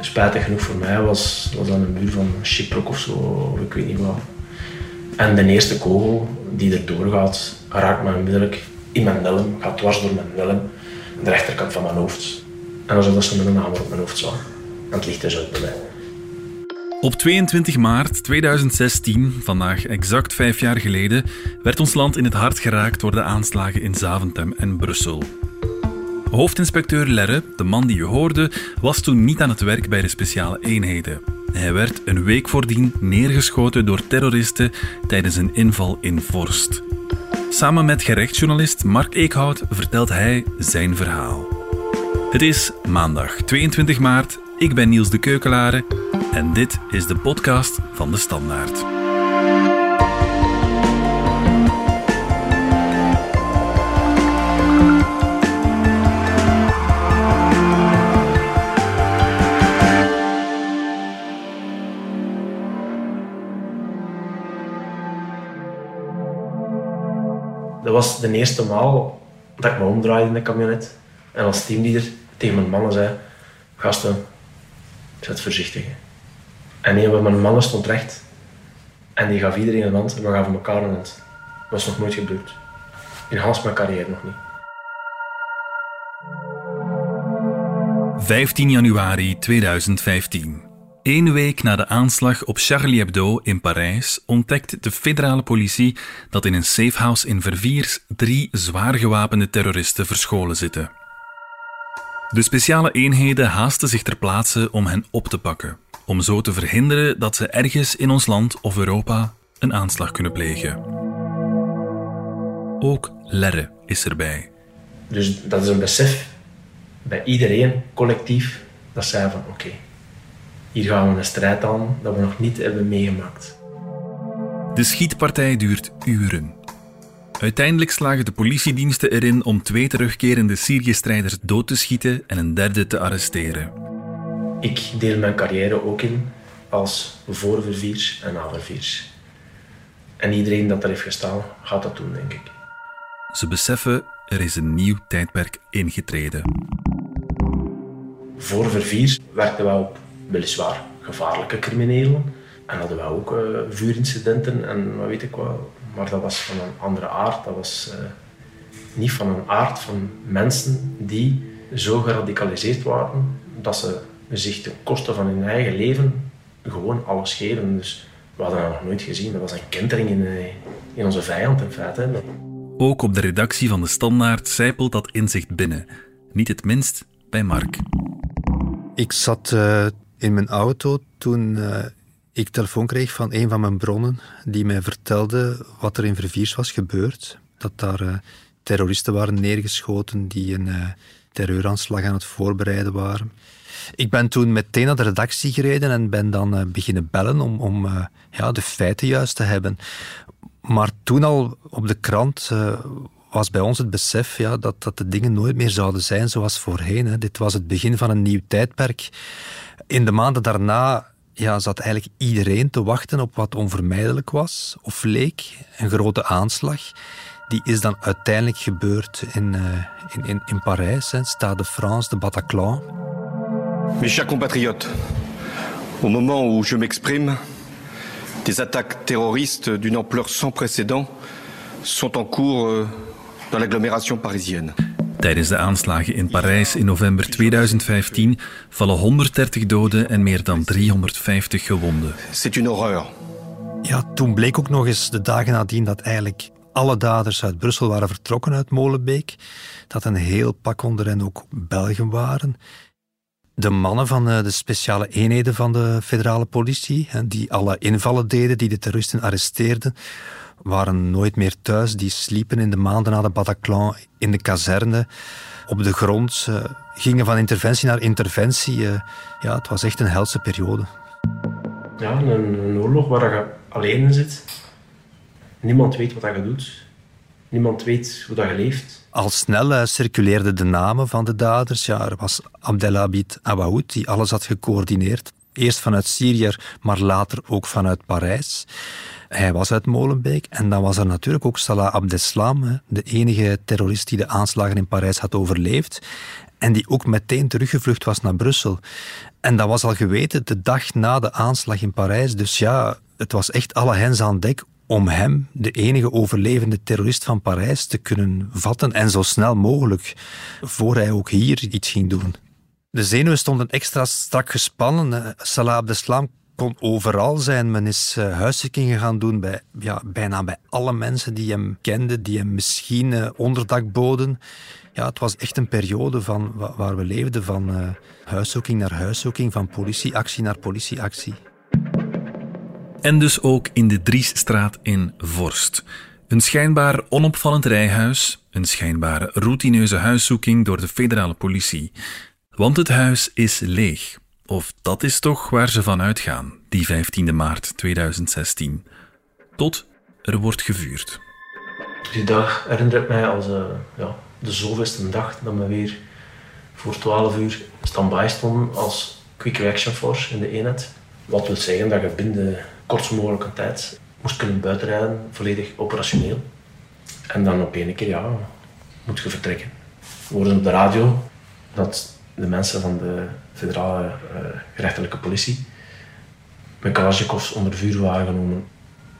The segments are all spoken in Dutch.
spijtig genoeg voor mij was, was dat een muur van Chiprok of zo, ik weet niet wat. En de eerste kogel die er doorgaat, raakt me onmiddellijk in mijn nelm, gaat dwars door mijn nelm, de rechterkant van mijn hoofd. En alsof dat ze met een hamer op mijn hoofd slaan. En het ligt dus uit bij mij. Op 22 maart 2016, vandaag exact vijf jaar geleden, werd ons land in het hart geraakt door de aanslagen in Zaventem en Brussel. Hoofdinspecteur Lerre, de man die je hoorde, was toen niet aan het werk bij de speciale eenheden. Hij werd een week voordien neergeschoten door terroristen tijdens een inval in Vorst. Samen met gerechtsjournalist Mark Eekhout vertelt hij zijn verhaal. Het is maandag 22 maart. Ik ben Niels de Keukelare en dit is de podcast van de Standaard. Dat was de eerste maal dat ik me omdraaide in de camionet. En als teamleader tegen mijn mannen zei: Gasten, zet voorzichtig. En een van mijn mannen stond recht. En die gaf iedereen een hand en we gaven elkaar een hand. Dat was nog nooit gebeurd. In Hans mijn carrière nog niet. 15 januari 2015. Eén week na de aanslag op Charlie Hebdo in Parijs ontdekt de federale politie dat in een safehouse in Verviers drie zwaar gewapende terroristen verscholen zitten. De speciale eenheden haasten zich ter plaatse om hen op te pakken, om zo te verhinderen dat ze ergens in ons land of Europa een aanslag kunnen plegen. Ook Lerre is erbij. Dus dat is een besef bij iedereen, collectief, dat zij van oké, hier gaan we een strijd aan dat we nog niet hebben meegemaakt. De schietpartij duurt uren. Uiteindelijk slagen de politiediensten erin om twee terugkerende Syrië-strijders dood te schieten en een derde te arresteren. Ik deel mijn carrière ook in als voor Verviers en na Verviers. En iedereen dat er heeft gestaan, gaat dat doen, denk ik. Ze beseffen er is een nieuw tijdperk ingetreden. Voor Verviers werkten we op weliswaar gevaarlijke criminelen. En hadden we ook uh, vuurincidenten en wat weet ik wat. Maar dat was van een andere aard. Dat was uh, niet van een aard van mensen die zo geradicaliseerd waren dat ze zich ten koste van hun eigen leven gewoon alles geven. Dus we hadden dat nog nooit gezien. Dat was een kentering in, uh, in onze vijand in feite. Ook op de redactie van de Standaard zijpelt dat inzicht binnen. Niet het minst bij Mark. Ik zat uh, in mijn auto toen uh, ik telefoon kreeg van een van mijn bronnen die mij vertelde wat er in Verviers was gebeurd. Dat daar uh, terroristen waren neergeschoten die een uh, terreuraanslag aan het voorbereiden waren. Ik ben toen meteen naar de redactie gereden en ben dan beginnen bellen om, om ja, de feiten juist te hebben. Maar toen al op de krant was bij ons het besef ja, dat, dat de dingen nooit meer zouden zijn zoals voorheen. Hè. Dit was het begin van een nieuw tijdperk. In de maanden daarna ja, zat eigenlijk iedereen te wachten op wat onvermijdelijk was of leek. Een grote aanslag. Die is dan uiteindelijk gebeurd in, uh, in, in, in Parijs, hè, Stade de France, de Bataclan. Mes chers compatriotes, au moment où je m'exprime, des attaques terroristes d'une ampleur sans précédent sont en cours euh, dans l'agglomération parisienne. Tijdens de aanslagen in Parijs in november 2015 vallen 130 doden en meer dan 350 gewonden. C'est une horreur. Ja, toen bleek ook nog eens de dagen nadien dat eigenlijk alle daders uit Brussel waren vertrokken uit Molenbeek. Dat een heel pak onder hen ook Belgen waren. De mannen van eh, de speciale eenheden van de federale politie, die alle invallen deden, die de terroristen arresteerden, waren nooit meer thuis. Die sliepen in de maanden na de Bataclan in de kazerne, op de grond. Uh, gingen van interventie naar interventie. Uh, ja, het was echt een helse periode. Ja, een, een, oorlog waar je alleen in zit. Niemand weet wat je doet. Niemand weet hoe dat je leeft. Al snel uh, circuleerden de namen van de daders. Ja, er was Abdelhabid Awaoud, die alles had gecoördineerd. Eerst vanuit Syrië, maar later ook vanuit Parijs. Hij was uit Molenbeek. En dan was er natuurlijk ook Salah Abdeslam, de enige terrorist die de aanslagen in Parijs had overleefd. en die ook meteen teruggevlucht was naar Brussel. En dat was al geweten de dag na de aanslag in Parijs. Dus ja, het was echt alle hens aan dek om hem, de enige overlevende terrorist van Parijs, te kunnen vatten en zo snel mogelijk, voor hij ook hier iets ging doen. De zenuwen stonden extra strak gespannen. Salah Abdeslam kon overal zijn. Men is uh, huiszoekingen gaan doen bij ja, bijna bij alle mensen die hem kenden, die hem misschien uh, onderdak boden. Ja, het was echt een periode van, waar we leefden van uh, huiszoeking naar huiszoeking, van politieactie naar politieactie. En dus ook in de Driesstraat in Vorst. Een schijnbaar onopvallend rijhuis, een schijnbare routineuze huiszoeking door de federale politie. Want het huis is leeg. Of dat is toch waar ze van uitgaan, die 15 maart 2016. Tot er wordt gevuurd. Die dag herinnert mij als uh, ja, de zoveelste dag dat we weer voor 12 uur stand-by stonden als Quick Reaction Force in de eenheid. Wat wil zeggen dat je binnen de kortst mogelijke tijd moest kunnen buitenrijden, volledig operationeel. En dan op één keer, ja, moet je vertrekken. We hoorden op de radio dat de mensen van de federale uh, gerechtelijke politie met Kalashnikovs onder vuur waren genomen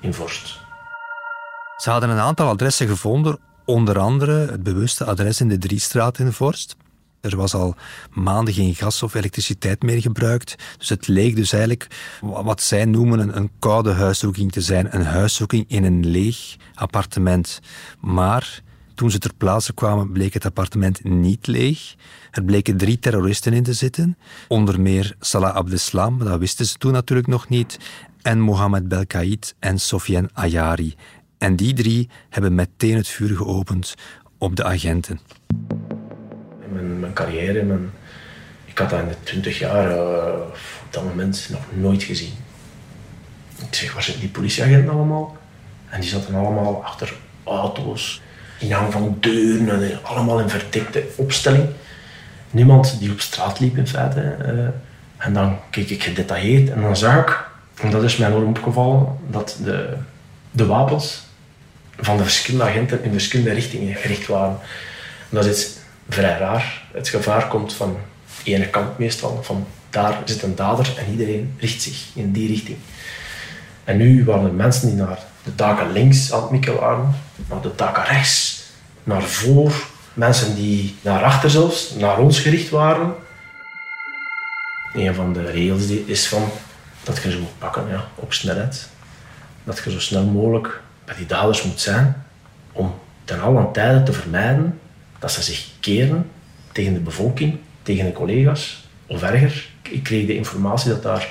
in Vorst. Ze hadden een aantal adressen gevonden, onder andere het bewuste adres in de Driestraat in Vorst. Er was al maanden geen gas of elektriciteit meer gebruikt. Dus het leek dus eigenlijk wat zij noemen een, een koude huiszoeking te zijn. Een huiszoeking in een leeg appartement. Maar toen ze ter plaatse kwamen, bleek het appartement niet leeg. Er bleken drie terroristen in te zitten. Onder meer Salah Abdeslam, dat wisten ze toen natuurlijk nog niet. En Mohammed Belkaid en Sofiane Ayari. En die drie hebben meteen het vuur geopend op de agenten. Mijn, carrière, mijn, ik had dat in de twintig jaar uh, op dat moment nog nooit gezien. Ik zeg, waar zitten die politieagenten allemaal? En die zaten allemaal achter auto's, in hang van deuren, en allemaal in verdekte opstelling. Niemand die op straat liep in feite. Uh, en dan keek ik gedetailleerd en dan zag ik, en dat is mij enorm opgevallen, dat de, de wapens van de verschillende agenten in verschillende richtingen gericht waren. En dat is vrij raar. Het gevaar komt van de ene kant meestal, van daar zit een dader en iedereen richt zich in die richting. En nu waren er mensen die naar de taken links aan het mikken waren, de taken rechts, naar voor, mensen die naar achter zelfs, naar ons gericht waren. Een van de regels is van dat je ze moet pakken ja, op snelheid. Dat je zo snel mogelijk bij die daders moet zijn om ten allen tijde te vermijden dat ze zich keren tegen de bevolking, tegen de collega's of erger. Ik kreeg de informatie dat daar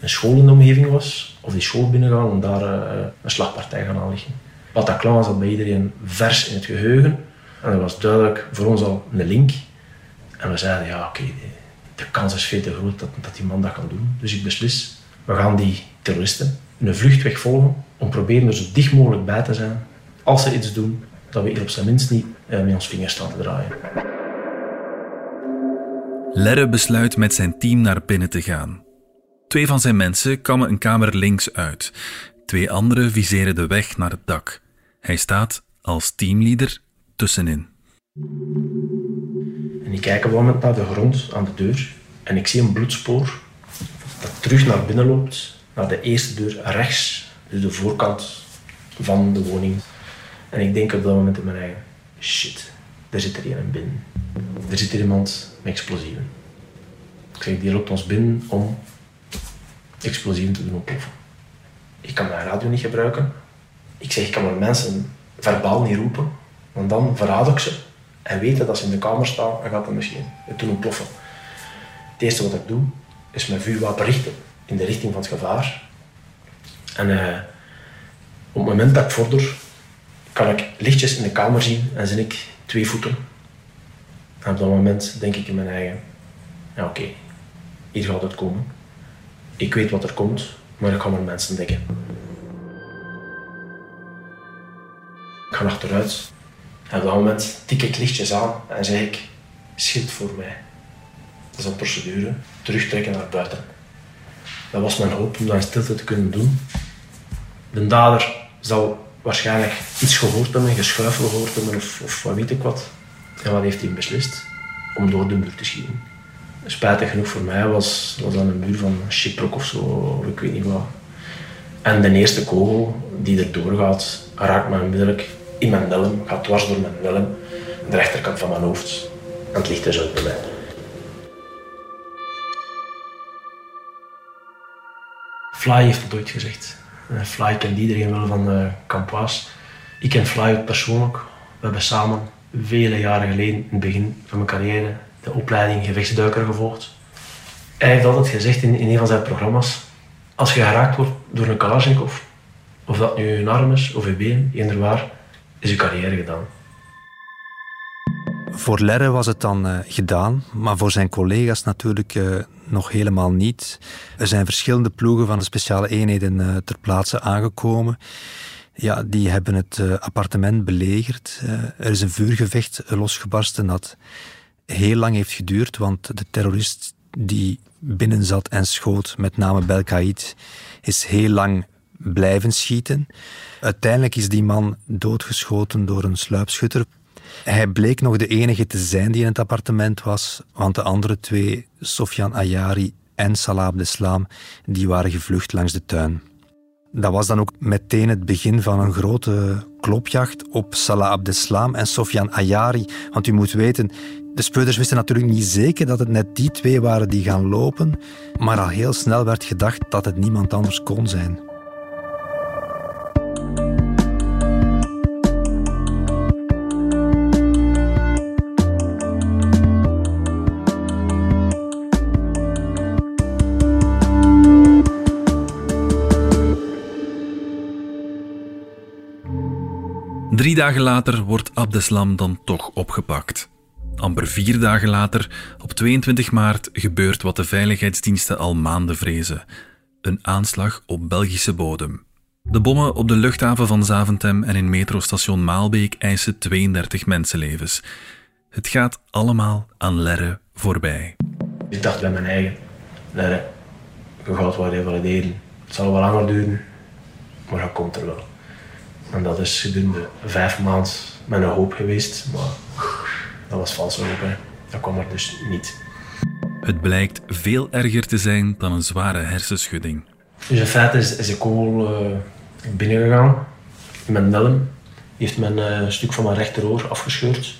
een school in de omgeving was, of die school binnengaan om daar uh, een slagpartij gaan aanleggen. Bataclan zat bij iedereen vers in het geheugen en dat was duidelijk voor ons al een link. En we zeiden, ja oké, de kans is veel te groot dat, dat die man dat kan doen. Dus ik beslis, we gaan die terroristen een vluchtweg volgen om proberen er zo dicht mogelijk bij te zijn. Als ze iets doen, dat we hier op zijn minst niet eh, met ons vingers staan te draaien. Lerre besluit met zijn team naar binnen te gaan. Twee van zijn mensen kammen een kamer links uit. Twee anderen viseren de weg naar het dak. Hij staat als teamleader tussenin. En ik kijk op een moment naar de grond aan de deur en ik zie een bloedspoor dat terug naar binnen loopt, naar de eerste deur rechts, dus de voorkant van de woning. En ik denk op dat moment in mijn eigen, shit, er zit er iemand binnen. Er zit hier iemand met explosieven. Ik zeg, die loopt ons binnen om explosieven te doen ontploffen. Ik kan mijn radio niet gebruiken. Ik zeg, ik kan mijn mensen verbaal niet roepen, want dan verraad ik ze en weten dat ze in de kamer staan en gaat dat misschien het doen ontploffen. Het eerste wat ik doe, is mijn vuurwapen richten in de richting van het gevaar. En uh, op het moment dat ik vorder, kan ik lichtjes in de kamer zien en zie ik twee voeten. En op dat moment denk ik in mijn eigen, ja oké, hier gaat het komen. Ik weet wat er komt, maar ik ga mijn mensen dekken. Ik ga achteruit en op dat moment tik ik lichtjes aan en zeg ik, schild voor mij. Dat is een procedure, terugtrekken naar buiten. Dat was mijn hoop om dat in stilte te kunnen doen. De dader zal waarschijnlijk iets gehoord hebben, geschuifel gehoord hebben of, of wat weet ik wat. En wat heeft hij beslist? om door de muur te schieten. Spijtig genoeg voor mij was, was dat een muur van Chiprok of zo, of ik weet niet wat. En de eerste kogel die er doorgaat, raakt me onmiddellijk in mijn helm, gaat dwars door mijn helm, de rechterkant van mijn hoofd. En het ligt dus uit bij mij. Fly heeft het ooit gezegd. Eh, Fly kent iedereen wel van uh, Campoise. Ik ken Fly ook persoonlijk. We hebben samen vele jaren geleden, in het begin van mijn carrière, de opleiding gevechtsduiker gevolgd. Hij heeft altijd gezegd in, in een van zijn programma's, als je geraakt wordt door een Kalashnikov, of dat nu een arm is of een been, eender waar, is je carrière gedaan. Voor Lerre was het dan uh, gedaan, maar voor zijn collega's natuurlijk uh, nog helemaal niet. Er zijn verschillende ploegen van de speciale eenheden uh, ter plaatse aangekomen. Ja, die hebben het appartement belegerd. er is een vuurgevecht losgebarsten dat heel lang heeft geduurd, want de terrorist die binnen zat en schoot, met name Belkaid, is heel lang blijven schieten. Uiteindelijk is die man doodgeschoten door een sluipschutter. Hij bleek nog de enige te zijn die in het appartement was, want de andere twee, Sofian Ayari en Salah Abdeslam, die waren gevlucht langs de tuin. Dat was dan ook meteen het begin van een grote klopjacht op Salah Abdeslam en Sofian Ayari. Want u moet weten, de speurders wisten natuurlijk niet zeker dat het net die twee waren die gaan lopen, maar al heel snel werd gedacht dat het niemand anders kon zijn. Drie dagen later wordt Abdeslam dan toch opgepakt. Amper vier dagen later, op 22 maart, gebeurt wat de veiligheidsdiensten al maanden vrezen: een aanslag op Belgische bodem. De bommen op de luchthaven van Zaventem en in metrostation Maalbeek eisen 32 mensenlevens. Het gaat allemaal aan Lerre voorbij. Ik dacht bij mijn eigen: Lerre, je gaat wel revalideren. Het zal wel langer duren, maar dat komt er wel. En dat is gedurende vijf maanden mijn hoop geweest, maar dat was valse hoop. Hè. Dat kwam er dus niet. Het blijkt veel erger te zijn dan een zware hersenschudding. Dus in feite is, is de kogel uh, binnengegaan in mijn helm. heeft mijn uh, stuk van mijn rechteroor afgescheurd.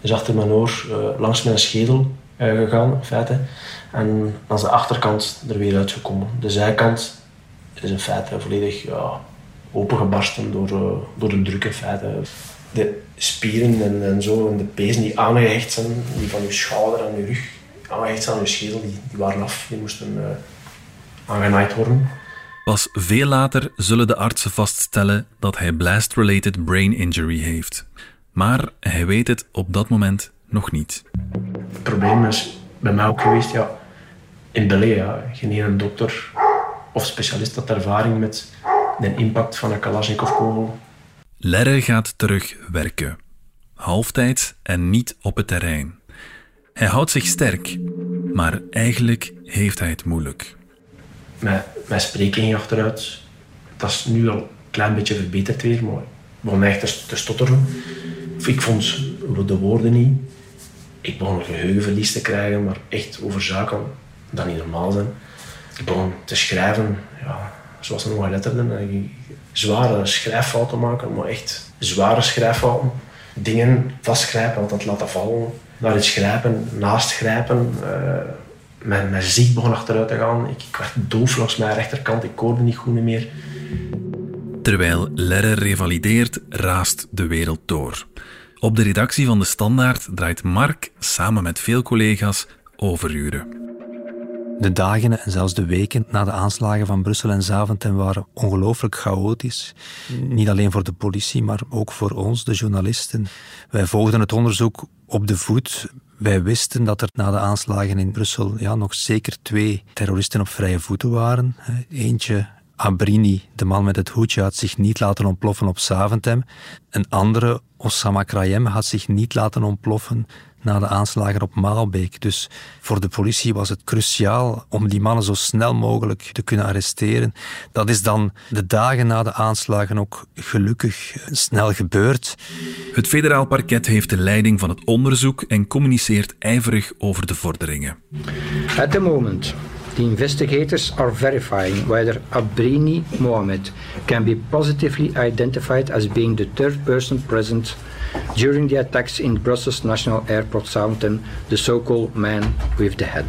Is achter mijn oor uh, langs mijn schedel gegaan, in feite. En aan de achterkant er weer uitgekomen. De zijkant is in feite volledig ja, opengebarsten door, door de druk in feite. De spieren en, en zo en de pezen die aangehecht zijn, die van je schouder en je rug aangehecht zijn aan je schedel, die, die waren af. Die moesten uh, aangenaaid worden. Pas veel later zullen de artsen vaststellen dat hij blast-related brain injury heeft. Maar hij weet het op dat moment nog niet. Het probleem is bij mij ook geweest, ja, in Belé, ja, geen ene dokter of specialist had ervaring met de impact van een Kalashnikov-kogel. Lerre gaat terug werken. Halftijds en niet op het terrein. Hij houdt zich sterk, maar eigenlijk heeft hij het moeilijk. Mijn, mijn achteruit. Dat is nu al een klein beetje verbeterd weer, maar ik begon echt te stotteren. Ik vond de woorden niet. Ik begon een geheugenverlies te krijgen, maar echt over zaken dat niet normaal zijn. Ik begon te schrijven, ja, zoals een ongeletterden. Zware schrijffouten maken, maar echt zware schrijffouten. Dingen vastgrijpen, altijd laten vallen. Naar iets grijpen, naast grijpen. Uh, mijn, mijn zicht begon achteruit te gaan. Ik, ik werd doof langs mijn rechterkant, ik hoorde niet goed meer. Terwijl Lerre revalideert, raast de wereld door. Op de redactie van De Standaard draait Mark samen met veel collega's overuren. De dagen en zelfs de weken na de aanslagen van Brussel en Zaventem waren ongelooflijk chaotisch. Niet alleen voor de politie, maar ook voor ons, de journalisten. Wij volgden het onderzoek op de voet. Wij wisten dat er na de aanslagen in Brussel ja, nog zeker twee terroristen op vrije voeten waren. Eentje, Abrini, de man met het hoedje, had zich niet laten ontploffen op Zaventem. Een andere, Osama Krayem, had zich niet laten ontploffen na de aanslagen op Maalbeek. Dus voor de politie was het cruciaal om die mannen zo snel mogelijk te kunnen arresteren. Dat is dan de dagen na de aanslagen ook gelukkig snel gebeurd. Het federaal parket heeft de leiding van het onderzoek en communiceert ijverig over de vorderingen. At the moment, the investigators are verifying whether Abrini Mohamed can be positively identified as being the third person present during the attacks in Brussels National Airport Southampton, the so-called man with the head.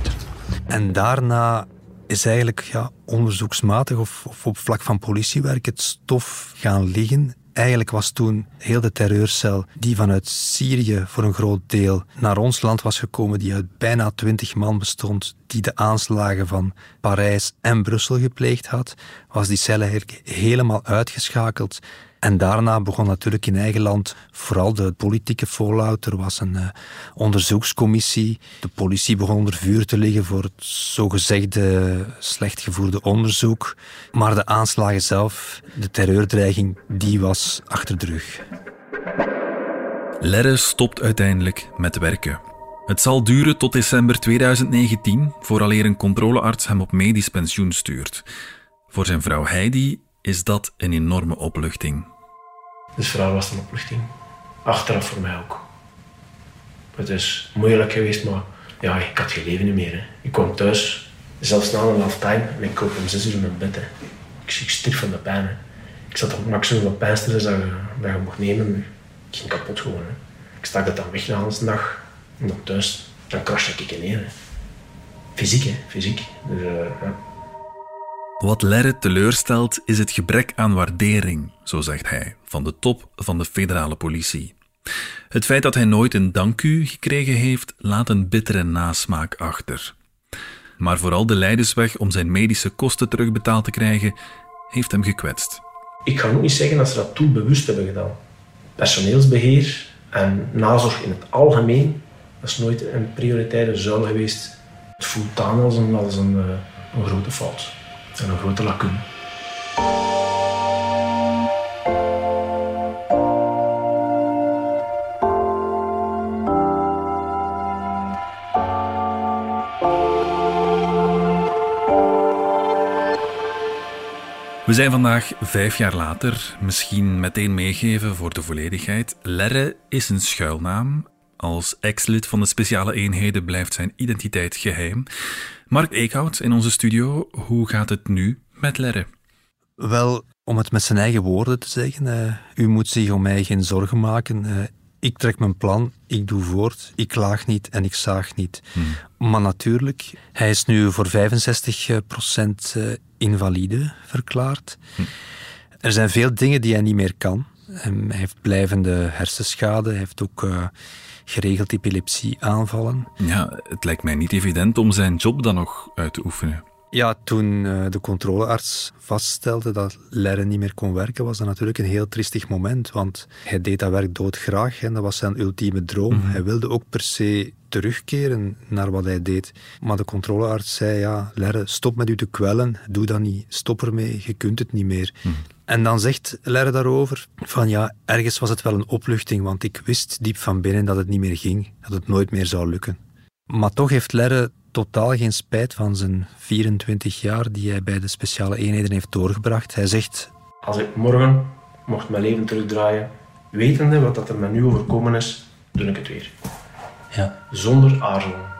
En daarna is eigenlijk ja, onderzoeksmatig of, of op vlak van politiewerk het stof gaan liggen Eigenlijk was toen heel de terreurcel die vanuit Syrië voor een groot deel naar ons land was gekomen, die uit bijna twintig man bestond, die de aanslagen van Parijs en Brussel gepleegd had, was die cel eigenlijk helemaal uitgeschakeld. En daarna begon natuurlijk in eigen land vooral de politieke fallout. Er was een uh, onderzoekscommissie. De politie begon onder vuur te liggen voor het zogezegde slecht gevoerde onderzoek. Maar de aanslagen zelf, de terreurdreiging, die was achter de rug. Lerre stopt uiteindelijk met werken. Het zal duren tot december 2019, vooraleer een controlearts hem op medisch pensioen stuurt. Voor zijn vrouw Heidi is dat een enorme opluchting. Dus voor haar was een opluchting. Achteraf voor mij ook. Het is moeilijk geweest, maar ja, ik had geen leven meer. Hè. Ik kwam thuis, zelfs na een half time, en ik koop om zes uur in mijn bed. Ik, ik stierf van de pijn. Ik zat op het maximum van pijnstillers dat dat je mocht nemen. Ik ging kapot gewoon. Ik stak het dan weg na een dag. En dan thuis, dan crashte ik in. Fysiek, hè. Fysiek. Dus, ja. Wat Lerre teleurstelt is het gebrek aan waardering, zo zegt hij, van de top van de federale politie. Het feit dat hij nooit een dank u gekregen heeft, laat een bittere nasmaak achter. Maar vooral de leidersweg om zijn medische kosten terugbetaald te krijgen, heeft hem gekwetst. Ik ga ook niet zeggen dat ze dat toen bewust hebben gedaan. Personeelsbeheer en nazorg in het algemeen, dat is nooit een prioritaire zuil geweest. Het voelt aan als een, eh, een grote fout en een grote lacune. We zijn vandaag vijf jaar later, misschien meteen meegeven voor de volledigheid. Lerre is een schuilnaam. Als ex-lid van de speciale eenheden blijft zijn identiteit geheim. Mark Eekhout in onze studio, hoe gaat het nu met Lerre? Wel, om het met zijn eigen woorden te zeggen, uh, u moet zich om mij geen zorgen maken. Uh, ik trek mijn plan, ik doe voort, ik klaag niet en ik zaag niet. Hmm. Maar natuurlijk, hij is nu voor 65% eh, invalide verklaard. Hmm. Er zijn veel dingen die hij niet meer kan. Hij heeft blijvende hersenschade, hij heeft ook geregeld epilepsieaanvallen. Ja, het lijkt mij niet evident om zijn job dan nog uit te oefenen. Ja, toen uh, de controlearts vaststelde dat Lerre niet meer kon werken, was dat natuurlijk een heel tristig moment. Want hij deed dat werk doodgraag en dat was zijn ultieme droom. Mhm. Hij wilde ook per se terugkeren naar wat hij deed. Maar de controlearts zei, ja, Lerre, stop met u te kwellen. Doe dat niet. Stop ermee. Je kunt het niet meer. Mhm. En dan zegt Lerre daarover van ja, ergens was het wel een opluchting, want ik wist diep van binnen dat het niet meer ging, dat het nooit meer zou lukken. Maar toch heeft Lerre totaal geen spijt van zijn 24 jaar die hij bij de speciale eenheden heeft doorgebracht. Hij zegt... Als ik morgen mocht mijn leven terugdraaien, wetende wat dat er me nu overkomen is, doe ik het weer. Ja. Zonder aarzelen.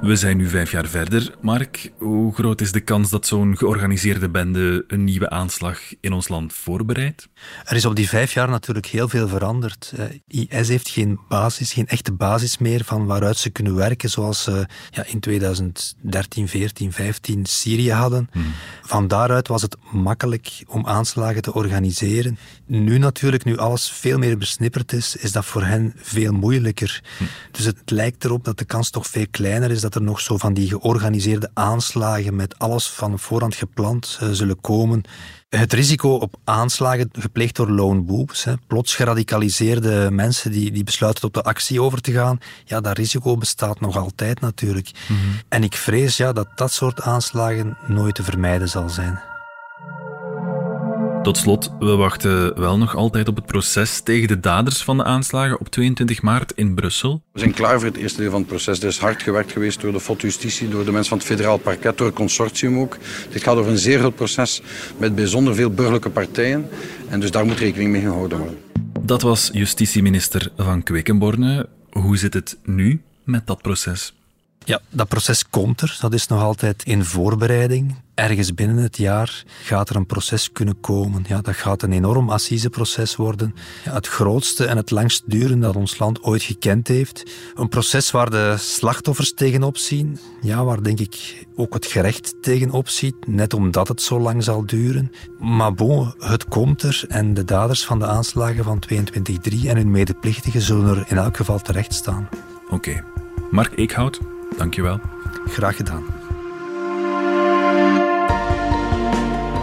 We zijn nu vijf jaar verder. Mark, hoe groot is de kans dat zo'n georganiseerde bende een nieuwe aanslag in ons land voorbereidt? Er is op die vijf jaar natuurlijk heel veel veranderd. IS heeft geen basis, geen echte basis meer van waaruit ze kunnen werken, zoals ze ja, in 2013, 14, 15 Syrië hadden. Hmm. Van daaruit was het makkelijk om aanslagen te organiseren. Nu natuurlijk, nu alles veel meer besnipperd is, is dat voor hen veel moeilijker. Hmm. Dus het lijkt erop dat de kans toch veel kleiner is dat er nog zo van die georganiseerde aanslagen met alles van voorhand gepland uh, zullen komen. Het risico op aanslagen gepleegd door lone wolves, hè, plots geradicaliseerde mensen die, die besluiten tot de actie over te gaan, ja, dat risico bestaat nog altijd natuurlijk. Mm -hmm. En ik vrees ja, dat dat soort aanslagen nooit te vermijden zal zijn. Tot slot, we wachten wel nog altijd op het proces tegen de daders van de aanslagen op 22 maart in Brussel. We zijn klaar voor het eerste deel van het proces. Er is hard gewerkt geweest door de FOD Justitie, door de mensen van het federaal parket, door het consortium ook. Dit gaat over een zeer groot proces met bijzonder veel burgerlijke partijen. En dus daar moet rekening mee gehouden worden. Dat was justitieminister van Quickenborne. Hoe zit het nu met dat proces? Ja, dat proces komt er. Dat is nog altijd in voorbereiding. Ergens binnen het jaar gaat er een proces kunnen komen. Ja, dat gaat een enorm assiseproces worden. Ja, het grootste en het langst durende dat ons land ooit gekend heeft. Een proces waar de slachtoffers tegenop zien. Ja, waar denk ik ook het gerecht tegenop ziet. Net omdat het zo lang zal duren. Maar bon, het komt er. En de daders van de aanslagen van 22-3 en hun medeplichtigen zullen er in elk geval terecht staan. Oké. Mark Eekhout, dankjewel. Graag gedaan.